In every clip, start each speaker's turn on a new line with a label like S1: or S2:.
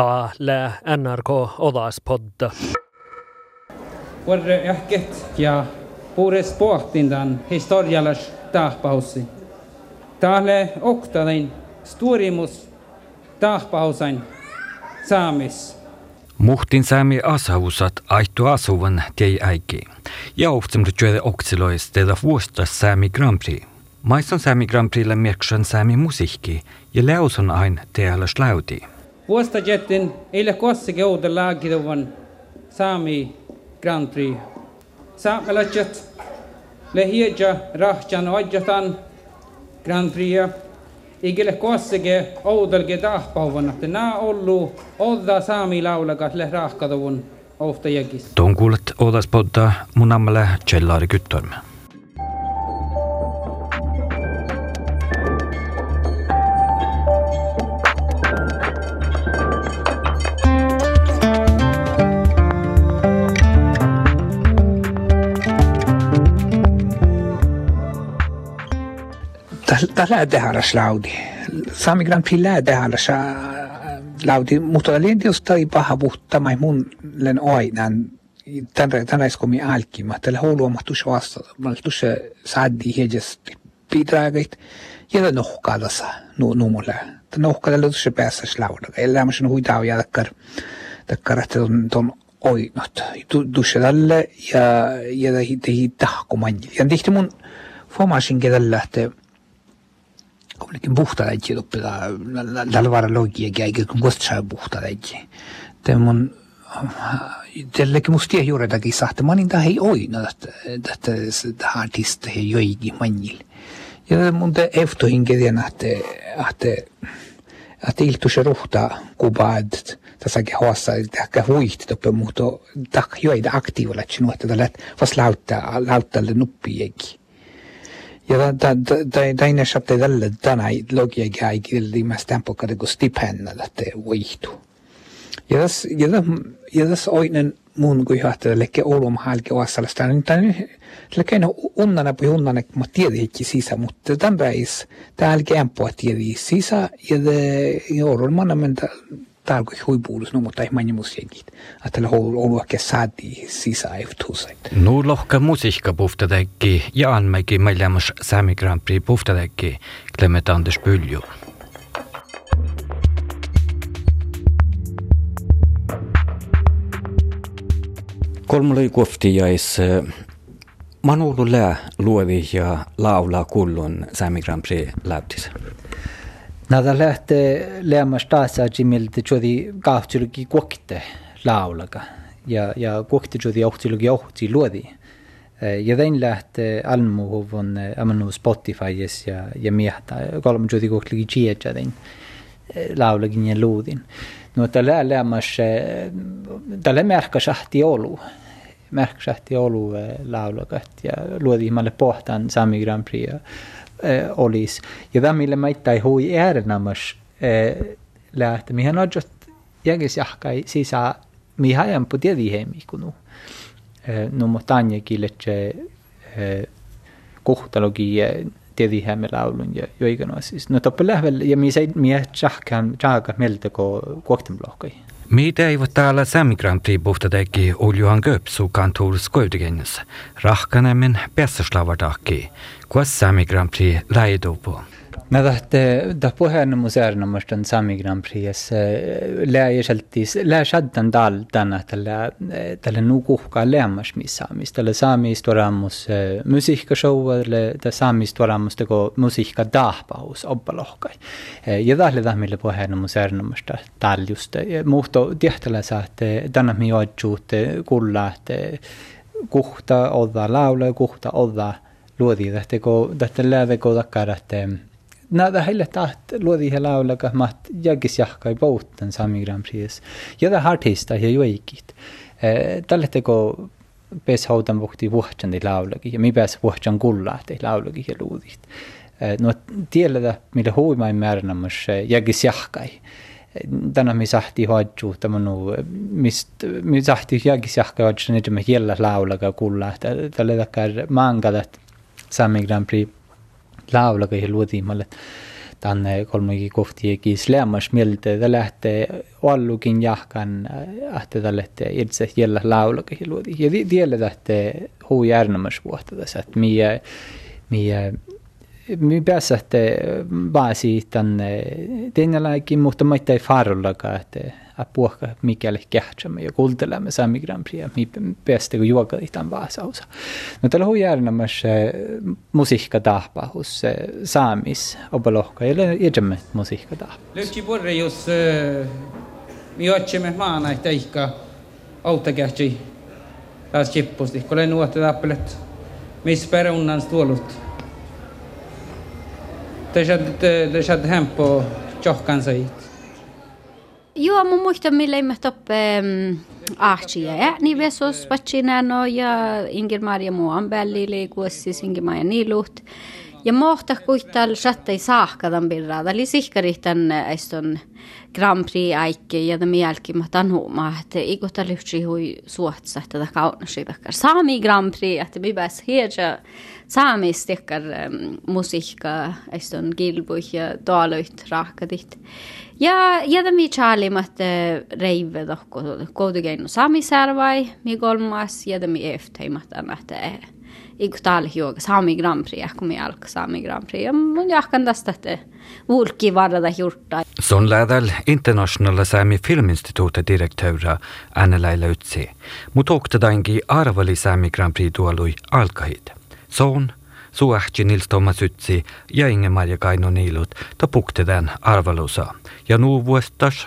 S1: Täällä NRK Odaspodda.
S2: Vår ähket ja puures pohtindan historiallas tahpausi. Täällä oktaden storimus tahpausain saamis.
S3: Muhtin saami asausat aihtu asuvan tei äiki. Ja ohtsam rytjöde oksilois teda vuostas saami Grand Prix. Maison saami Grand Prixlle merksan saami musiikki ja leuson ain teällä slauti.
S2: Vuosta jettin eile kossike uuden laakiduvan saami Grand Prix. Saamelaiset lehiedja rahjan oidjatan Grand Prix igille kossike oudelge tahpauvan, että nää ollu odda saami laulakat le rahkaduvun ofta jägis.
S3: Tuon kuulet Odaspodda mun ammalle Kjellaari Kyttorm.
S4: Tällä tehdä laudi. Sami Grand Prix lää tehdä laudi, mutta oli just ei paha puhta, mai mun len oinan tänä tänä iskomi alki, mä tällä huolua mä tuossa vasta, mä tuossa saadi hejes pidragait, ja nohkaa tässä nu numulla. Tämä nohkaa tällä tuossa päässä lauda, ellei mä sinun huitaa ja takkar, takkar, että ton, ton oinot. Tuossa tällä ja ja tehi tahkomanji. Ja tihti mun formasin kedellä, että Kuitenkin puhtaleitsi loppila, dalvara logia, eikä kun kostaa puhtaleitsi. Tämä on tälläkin musta tiedä juuri takia sahte, mä niin tämä ei oina, että tämä artista ei joikin manjil. Ja mun te eftohin kedien, että att iltu se ruhta kubad tässäkin hossa ehkä huihti toppe muuto tak jo ei aktiivilla että sinulla let lätt fast lautta lautta nuppi jäki ja, den köpte väldigt, den låg jag i mas tempo kan da te stipend Ja das, ja das, ja das oinen mun kuin johtaja leke olom halki oasalasta, niin tämän leke no unna onnana pui onnana, kun mä tiedäkin sisä, mutta tämän päis, empo älkeen puhuttiin sisa, ja de olon manna menta, huipuulus no mutta ei mani musiikit. Että ollut ehkä saati sisäiftusait.
S3: Nu lohka musiikka puhtadekki ja anmäki meillämäs Sami Grand Prix puhtadekki Clement Anders Pyljo. Kolmulle kofti jäis Manulu lää luovi ja laulaa kullun Sami Grand Prix läptis.
S5: Nadalahte leama stasa jimilti chodi kahtuluki kuokte laulaga ja ja kuokte chodi ohtuluki ohti luodi. Ja tein lähte almu huvon amanu Spotifyes ja ja miehta kolme chodi kuoktluki chietja tein eh, laulagi ja luudin. No tällä leamas tällä merkka sahti olu. Merkka sahti olu eh, laulaga ja luodi malle pohtan Sami Grand Prix olisi. Ja tämä, millä mä ei hui äärenämäs äh, lähtee, mihin on just jägis jahkai sisä, mihin ajan på tiedi hemi kunu. No mutta anjakin, että äh, kohtalogi tiedi hemi laulun ja joikana siis. No tappa lähvel, ja mi se mi jahkan jahkan mieltä ko kuoktemlohkai.
S3: Mitä Мидэ ивтаала самигранти буфтадаги улюангөп сукантуурс гойдгэнс. Рахканамин бясславадахки. Квас самигранти лайдопо. Na taħt
S5: daħpuħ għannu mużarna mux tan sami Grand Prix, la jaxaltis, la xaddan dal danna tal-nuku xka la mux mi sami, tal-sami storamus eh, mużika xowa, tal-sami storamus tego mużika daħba us obba loħkaj. Jadaħ li daħmi li puħ tal just, eh, muħto diħt la saħt danna eh, mi għadġut kullat kuhta odda lawla, kuhta odda luodi, daħteko daħtella daħteko dakkarat nada heille taht luodi he laulaga mat jagis jahkai bouten Sami Grand Prix. Ja da artista ja joikit. Tälle teko pes haudan vuhti vuhtsan di laulagi ja mi pes vuhtsan kulla di laulagi ja luudit. No tiellä millä huimain määränamus jagis jahkai. Tänä mi sahti hoidju tämmönu mist mi sahti jagis jahkai hoidju niitä me hiellä laulaga kulla. Tälle takkar maangadat Sami Grand Prix laulaga ja Luodimalle. Tämän eh, kolmekin kohtiakin slämmas mielte, että lähtee allukin jahkan, eh, ahte tämä lähtee itse jällä laula ja Luodi. Ja tiellä lähtee huu järnemäs vuotta tässä, että mie, mie me päässä, että vaan siitä eh, tänne, tänne mutta mä ei farullakaan, että puhka mikäli kähtsämme ja kuuntelemme Sami Grand Prix mi päästä kun juokali tämän vaasausa. No tällä hui järnämässä musiikka tahpa hos saamis opelohka ja jädämme musiikka tahpa.
S2: Löytsi puolelle, jos mi otsemme maana, että ehkä autakähtsi taas chippusti, kun olen nuotta tappelet, missä perunnans tuolut. Det kände hem på tjohkan sig.
S6: Joo, amo mucho millä ley me top mm, archi ya ni niin besos pachina no ya ingir maria mo ambelli le kusis ingir maya ni luht ja mahtahko ihtal shatta saahkadan birra dali sihkarihtan aiston Grand Prix aikki ja tämä jälki mä tanhuumaa, että ikuta lyhtsi hui suotsa, että tämä kaunasi takkar saami Grand Prix, että mi pääs hieman saamis takkar musiikka, aiston kilpuih ja tuoluit rahkadit. Ja, ja tämä chaalimat reive tohko, koulukeinu saamisärvai, mi kolmas, ja tämä eftäimät annahtaa. Ikutal juoga Sami Grand Prix, kun mi alka Sami Grand Prix. Ja mun jahkan tästä, että vulki varada hjurta.
S3: Son lädäl internationella Sami Filminstituutin direktöra Anne-Laila Utsi, mutta oktedainkin arvali Sami Grand Prix tuolui alkahit. Son, suahti Nils Thomas Utsi ja Inge-Maria Kaino Niilut ta puktedan arvalusa. Ja nu vuostas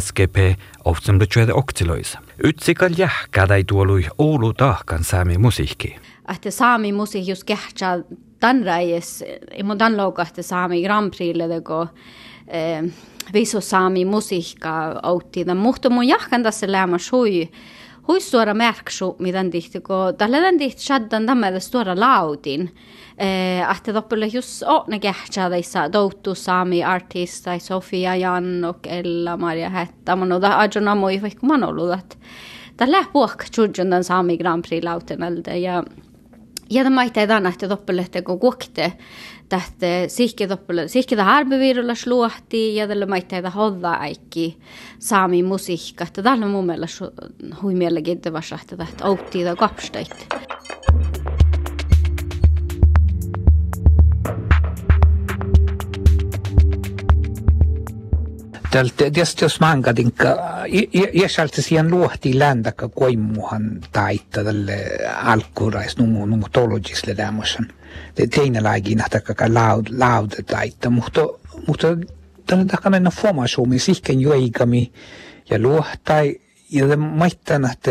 S3: SGP oftsamlutsöde oktiloisa. Utsi kal jähkädäi tuolui Oulu tahkan Sami musiikki.
S6: Että Sami musiikki just kehtsää tämän räjäs, imon tämän loukahti Sami Grand Prixlle, kun viso Sami musiikka autti. Mutta mun jahkan tässä lämmä sui, hui suora märksu, mitä tihti, kun tällä tämän tihti shaddan tämän suora laudin. Että toppille just ne kehtsää tässä douttu Sami artista, Sofia Jannok, Ella, Maria Hetta, man on ajona moi, vaikka man ollut, että tällä puhka tjudjun tämän Sami Grand Prix lautenalta ja ja tämä ei tänä että toppelehte kun kuokte tähte sihke toppele sihke tämä harbevirulla sluohti ja tällä mä ei hodda aikki saami musiikka että tällä mun mielestä hui mielenkiintoista että tähtä outti tai kapsteit.
S4: Tietysti jos mangadinka, jäsalti siihen luohti ländäkä koimuhan taita tälle alkurais numu numu tologisle tämmöisen. Teine lääkin nähtäkä laud laud taita, mutta mutta tällä takana no formationen sihken joikami ja luohtai ja maittan että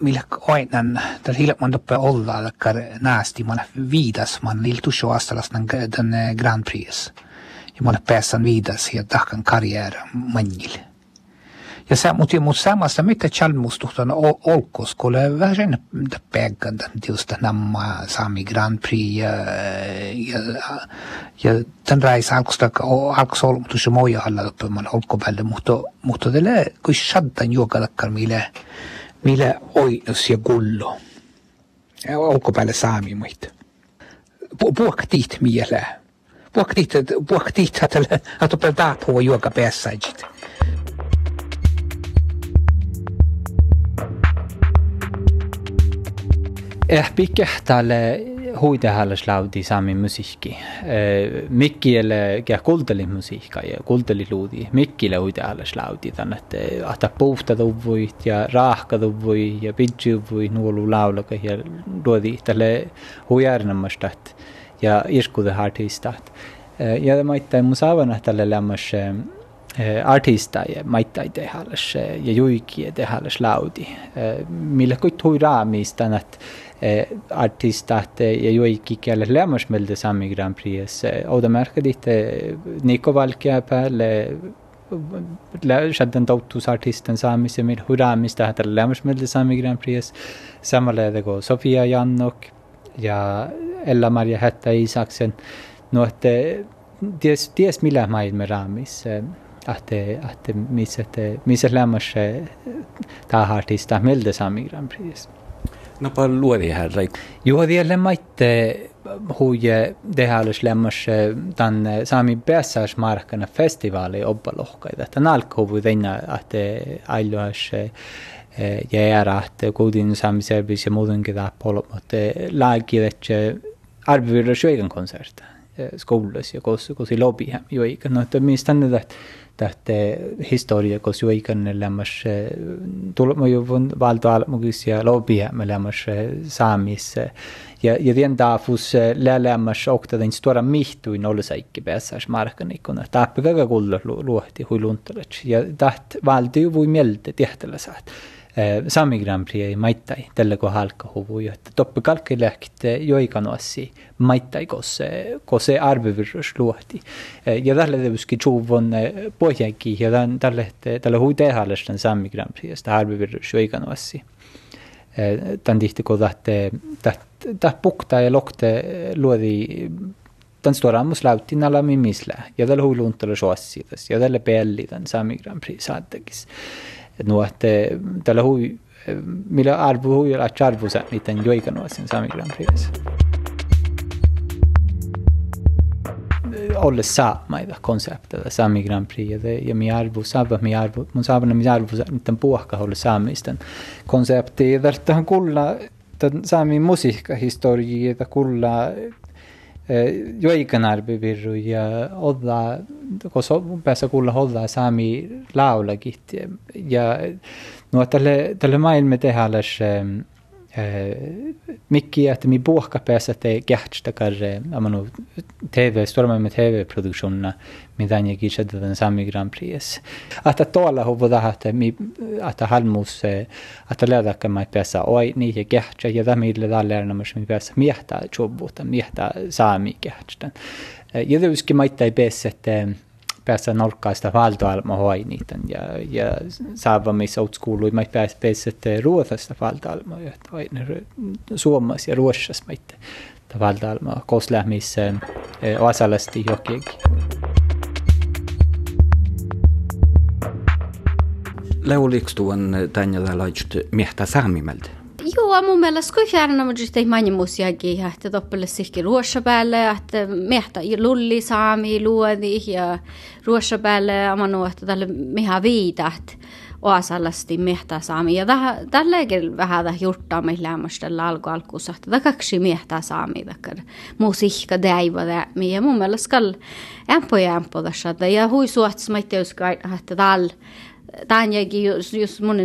S4: millä ainan tällä hilman toppe olla läkkar nästi man viidas man liltu shoastalas den Grand Prix ja mä olen päässyt viidas ja tahkan karjäärä manjille. Ja se, mutta, mutta samassa mitä chalmustuhtan olkos, kun oli vähän pägän, just nämä Sami Grand Prix ja, ja, ja den reis alkosta alkos olmutus ja moja alla uppe man olkopälle, mutta, mutta det kun shaddan juokalakkar mille, mille oinus ja gullo. Olkopälle saami muita. Puhkatiit mieleen waqtit waqtit għatu pel-dab huwa yoga bessaġit.
S5: Eh pikke tälle huidehällä slaudi sami musiikki. Mikkielle kää kulteli musiikka ja kulteli luudi. Mikkille huidehällä slaudi tänne, että ahta puhta tuvuit ja raahka tuvui ja pidjuvui nuolu laulaka ja luodi tälle huijärnämästä ja yrkode artistat. Eh, ja maittain musavana tälle lämmas eh, artista ja maittain tehallas ja juikie tehallas laudi. Eh, Millä kuit hui raamistan, että artistat ja juikki kielellä lämmas meiltä Sami Grand Prix. Ouda märkaditte Niko Valkea päälle Shaddan tautusartisten saamisen, huraamista tälle lämmas meiltä Sami Grand Prix. Samalla Sofia Jannok, ja Ella Maria Hätta Isaksen. No, että ties, ties millä maailman raamissa, että, että missä, että, missä lämmössä tämä artista meiltä Sami Grand Prix.
S3: No paljon luodi här.
S5: Joo, vielä maittaa huuje tehälys lämmäs tämän saami päässäs markkana festivaali obbalohkaita. Tämän alkuvu tänne, että ailuas järat godin samiserbis ja moden gida polop mot lagiret arbivira sjögen konsert e, skolas ja kos kos i lobby hem ju e ikan no det minst ända det det historia kos ju e ikan lämmas tolop mo ju von valdo al mogisia lobby hem lämmas samis ja ja den dafus lämmas också den stora mittu i nolla säker bäsas marken ikon att tappa gaga gulla luhti huiluntalet ja det valdo ju vi melde tehtelä Sami Grand Prix ei maittai tällä kun halka huvu, että toppi kalkki lähti joikanuassi maittai, koska se arvevirus luohti. Ja tällä tietysti tjuvon pohjänkin, ja tällä, tällä hui tehallestan Sami Grand Prix, sitä arvevirus joikanuassi. Tän tihti kun tähte, tähte pukta ja lokte luodi den stora muslautin alla mimisla, ja tällä hui luntalla suossitas, ja tällä pelli tämän Sami Grand Prix saattakis. nu att eh, tala hu eh, Arvo arbu hu la charbu sa ni tan joy kanu sami gran pris olle sa mai da konseptet da sami gran prix det ja mi Arvo arbu va mi Arvo, mun sabana mi Arvo, sa ni tan puhka olle saamisten konsepti där tan kulla tämän saamin musiikkahistoriaa, kulla kulla joikanarbivirru ja olla, koska päässä kuulla olla saami laulakit ja no tälle, tälle maailma tehdään mycket att min båkapes att det gärtstakar, amano, tv, stormar med tv-produktionerna, min danja gishad den sami Grand Prix. Att att tala hovoda att mi, att halmus, att lära kan man pesa, oj, ni är gärtsa, jag mi med lilla lärarna med som pesa, mjäta, tjobbota, mjäta, sami gärtsen. Jag där skulle man inte bäst att päästä nolkkaista valtoalma hoinitan ja, ja saava missä outskuului mä pääs pääsette ruotsasta valtoalma ja Suomessa ja Ruotsassa mä itte valtoalma kosla missä osalasti jokikin.
S3: Lauliks tuon tänne laitut miehtä saamimeltä?
S6: amo melasku kärna mu just ei mani musiagi ja te toppele sihki ruoša päälle ja te mehta lulli saami luodi ja ruoša päälle ama no että tälle miha viidat oasallasti mehta saami. Ja tälläkin vähän täh jurttaa me lämmästellä alku alkuussa että kaksi mehta saami takkar musiikka täivä tämi ja mun mielestä kall ämpö ja ämpö tässä ja hui suotsma maitteuska että tällä tämän jägi just, just mun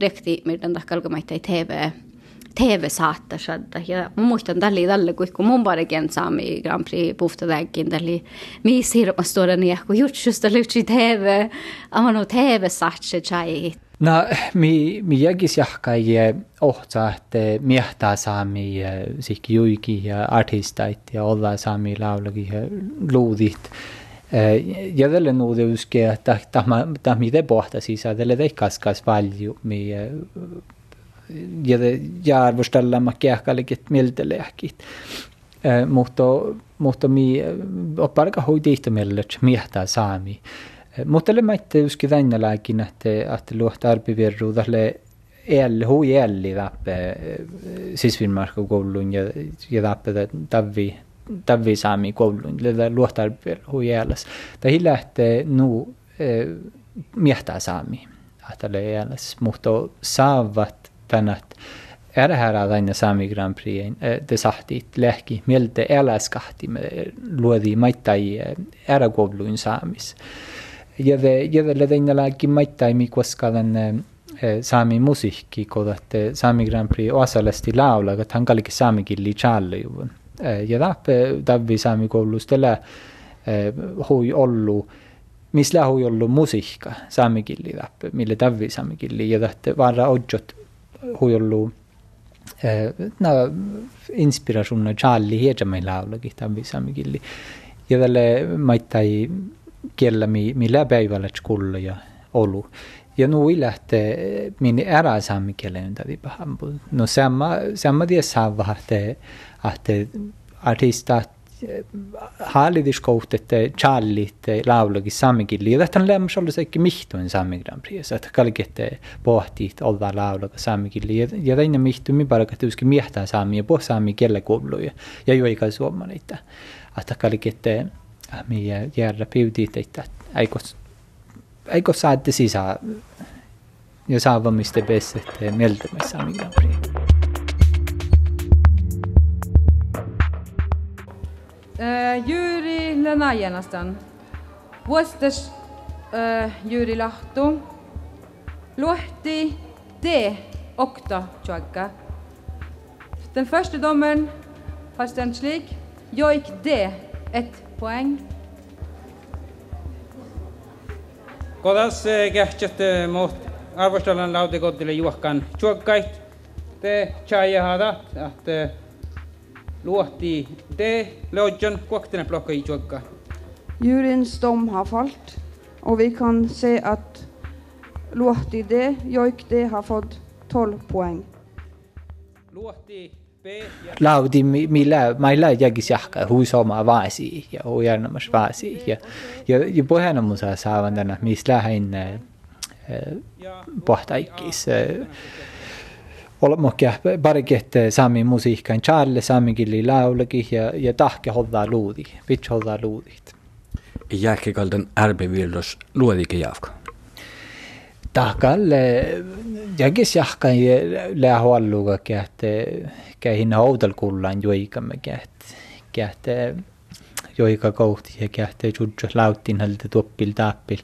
S6: rikti meidän takkalka maittai TV TV-saatteessa. Ja mä muistan tällä, kun mun parikin saami Grand Prix puhtadakin tällä missä hirveästi tuoda niin, kun jutsusta lyhtsi TV, amanu TV-saatse chai.
S5: No, mi, mi jägis jahkai ohta, että miehtää saami sikki juiki ja artistait ja olla saami laulagi ja luudit. Ja tälle nuude uske, että tämä mitä pohta siis, että tälle teikaskas paljon, mi ja liket mielteleäkit. Mutta, mutta mi opparka hoidihto mellet miehtä saami. Mutta le maitte yski tänne lääkin, että, että verru, arpivirruudalle el hu jälli väppe sisvinmarka koulun ja, ja vappe tavvi tavvi saami koulun le luohta hu jälläs. Tai hilähtee nu miehtä saami. Ahtale jälläs, mutta saavat tänät är det här aina Sami Grand Prix det sahti lehki mieltä eläskahti me luodi maittai ära kouluin saamis. Ja det ja det ledin lääki maittai mi koska den saami musiikki kodat Sami Grand Prix osalesti laula että hän kalki saami killi challe ju. Ja tappe davvi saami koulus tällä hui ollu missä hui ollu musiikka saami killi tappe mille davvi saami killi ja tahte vara odjot huijolluu eh, na inspirationa challi hieman mai laula kitan visamikilli ja tälle maittai kella mi mi läpäivällä skulla ja olu. Ja nu lähte min ära saamikielen tavi pahampu no sama sama tie saavahte ahte artistat hallidi skoutette, laulogi samigilli. samikilli. Ja tätä on lämmössä ollut sekä mihtuen samikilan priesa, että kalkette pohtiit olla laulaga samigilli. Ja täinä mihtumi parka tyyskin miehtää saamia, poh saami kelle kuuluu ja joika suomalaita. Että kalkette meidän järjellä piutit, että aikos, aikos saatte sisään, ja saavamiste pesette mieltä me samikillan priesa.
S7: Äh, Jyri Lenäjänastan. Vuostas äh, Jyri Lahtu. Luhti D. Okta Chuakka. Den första domen, har stämt slik. Joik D. Ett poäng.
S2: Kodas eh, kähtjät mot arvostellan laute kottille juokkaan. Chuakkait te chajahada, että luohti de leodjon kuoktene plocka i tjokka.
S8: Djurens dom har fallit och vi kan se att luohti de jojk de har fått 12 poäng.
S2: Luohti
S5: Laudi millä mailla jäkis jahka huusoma vaasi ja huijannamas vaasi ja ja, ja pohjanamusa saavan tänä missä lähinnä pohtaikkiis. Äh, olla mukia parikehte sami musiikkaan. Charlie sami killi laulakin ja, ja tahke hodda luudi, pitch hoddaa luudit.
S3: Jääkki kalten ärpivildos luodikin jaafka?
S5: Tahkalle jäkis jahkan lähualluga kähte käihin hautal kullan juikamme kähte joika kohti ja kähte juttu lauttin hältä tuoppil tappil.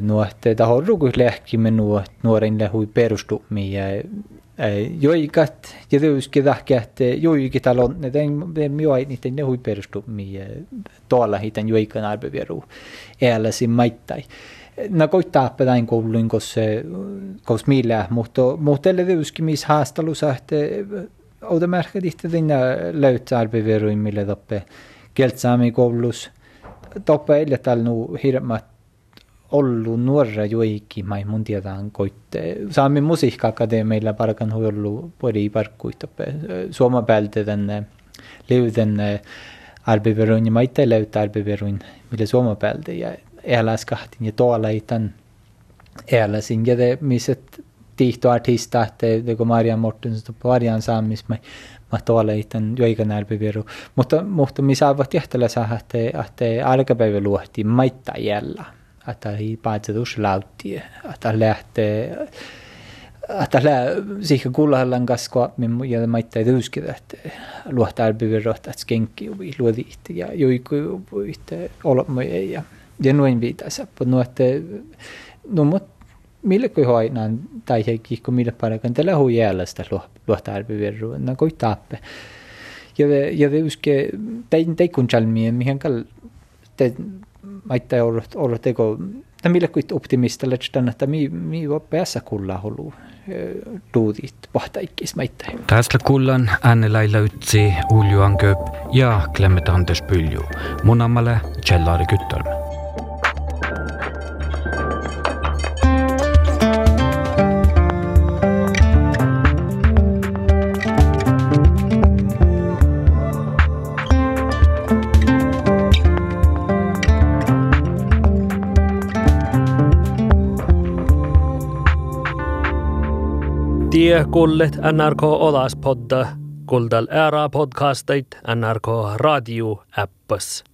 S5: No, että tahorruku lähkimme nuo nuoren lähui ja Joikat, ja tietysti tähkä, että eh, joikin talon, ne tein ne niiden perustumi ja eh, tuolla hiten joikan arvevieru äälläsi maittai. Eh, na no koittaa pedain kouluin, koska millä, mutta muutelle tietysti oda haastelussa, että automerkki tihtävinä löytää mille tappe toppe keltsaamikoulussa. Toppe ei tällä hirmat ollut nuorra mai mun tiedän koitte. Saamme musiikka-akadeemilla parkan huollu pori parkkuittappe. Suoma päältä tänne löyden arbiveruin ja maita löytä arbiveruin, millä suoma päältä ja eläs kahtin ja tuolla ei tämän eläsin. Ja te misset tihto artista, että te kun Marian Mortensen Marian saamis, mä mä tuolla ei tämän joikan arbiveru. Mutta, mutta missä ovat jähtellä saa, että, alkapäivä luohti maita jällä että ei päätse lautti, että lähtee että lää siihen kullahallan kasvaa, ja maita ei tyyskitä, että luohtaa arbivirroa, että skenki uvi luodiitti ja joiku uviitte olemme ja ja noin viitässä, mutta no että no mut millä kuin hoinaan tai heikki kun millä parakan tällä hui jäällä sitä luohtaa arbivirroa, no koi tappe. Ja ja uske tein teikun chalmien mihin kal te maittaa olla, olla teko, että millä kuin optimistilla, että mi, mi päässä kulla holu duudit vahtaikkis maittaa.
S3: Tästä kullan äänelailla ytsi Uljuan Köp ja Klemmet Anders Pylju. Mun ammalle Kjellari Kyttörmä.
S1: Tie kullet NRK Olaspodda, kuldal ära podcastait NRK Radio äppas.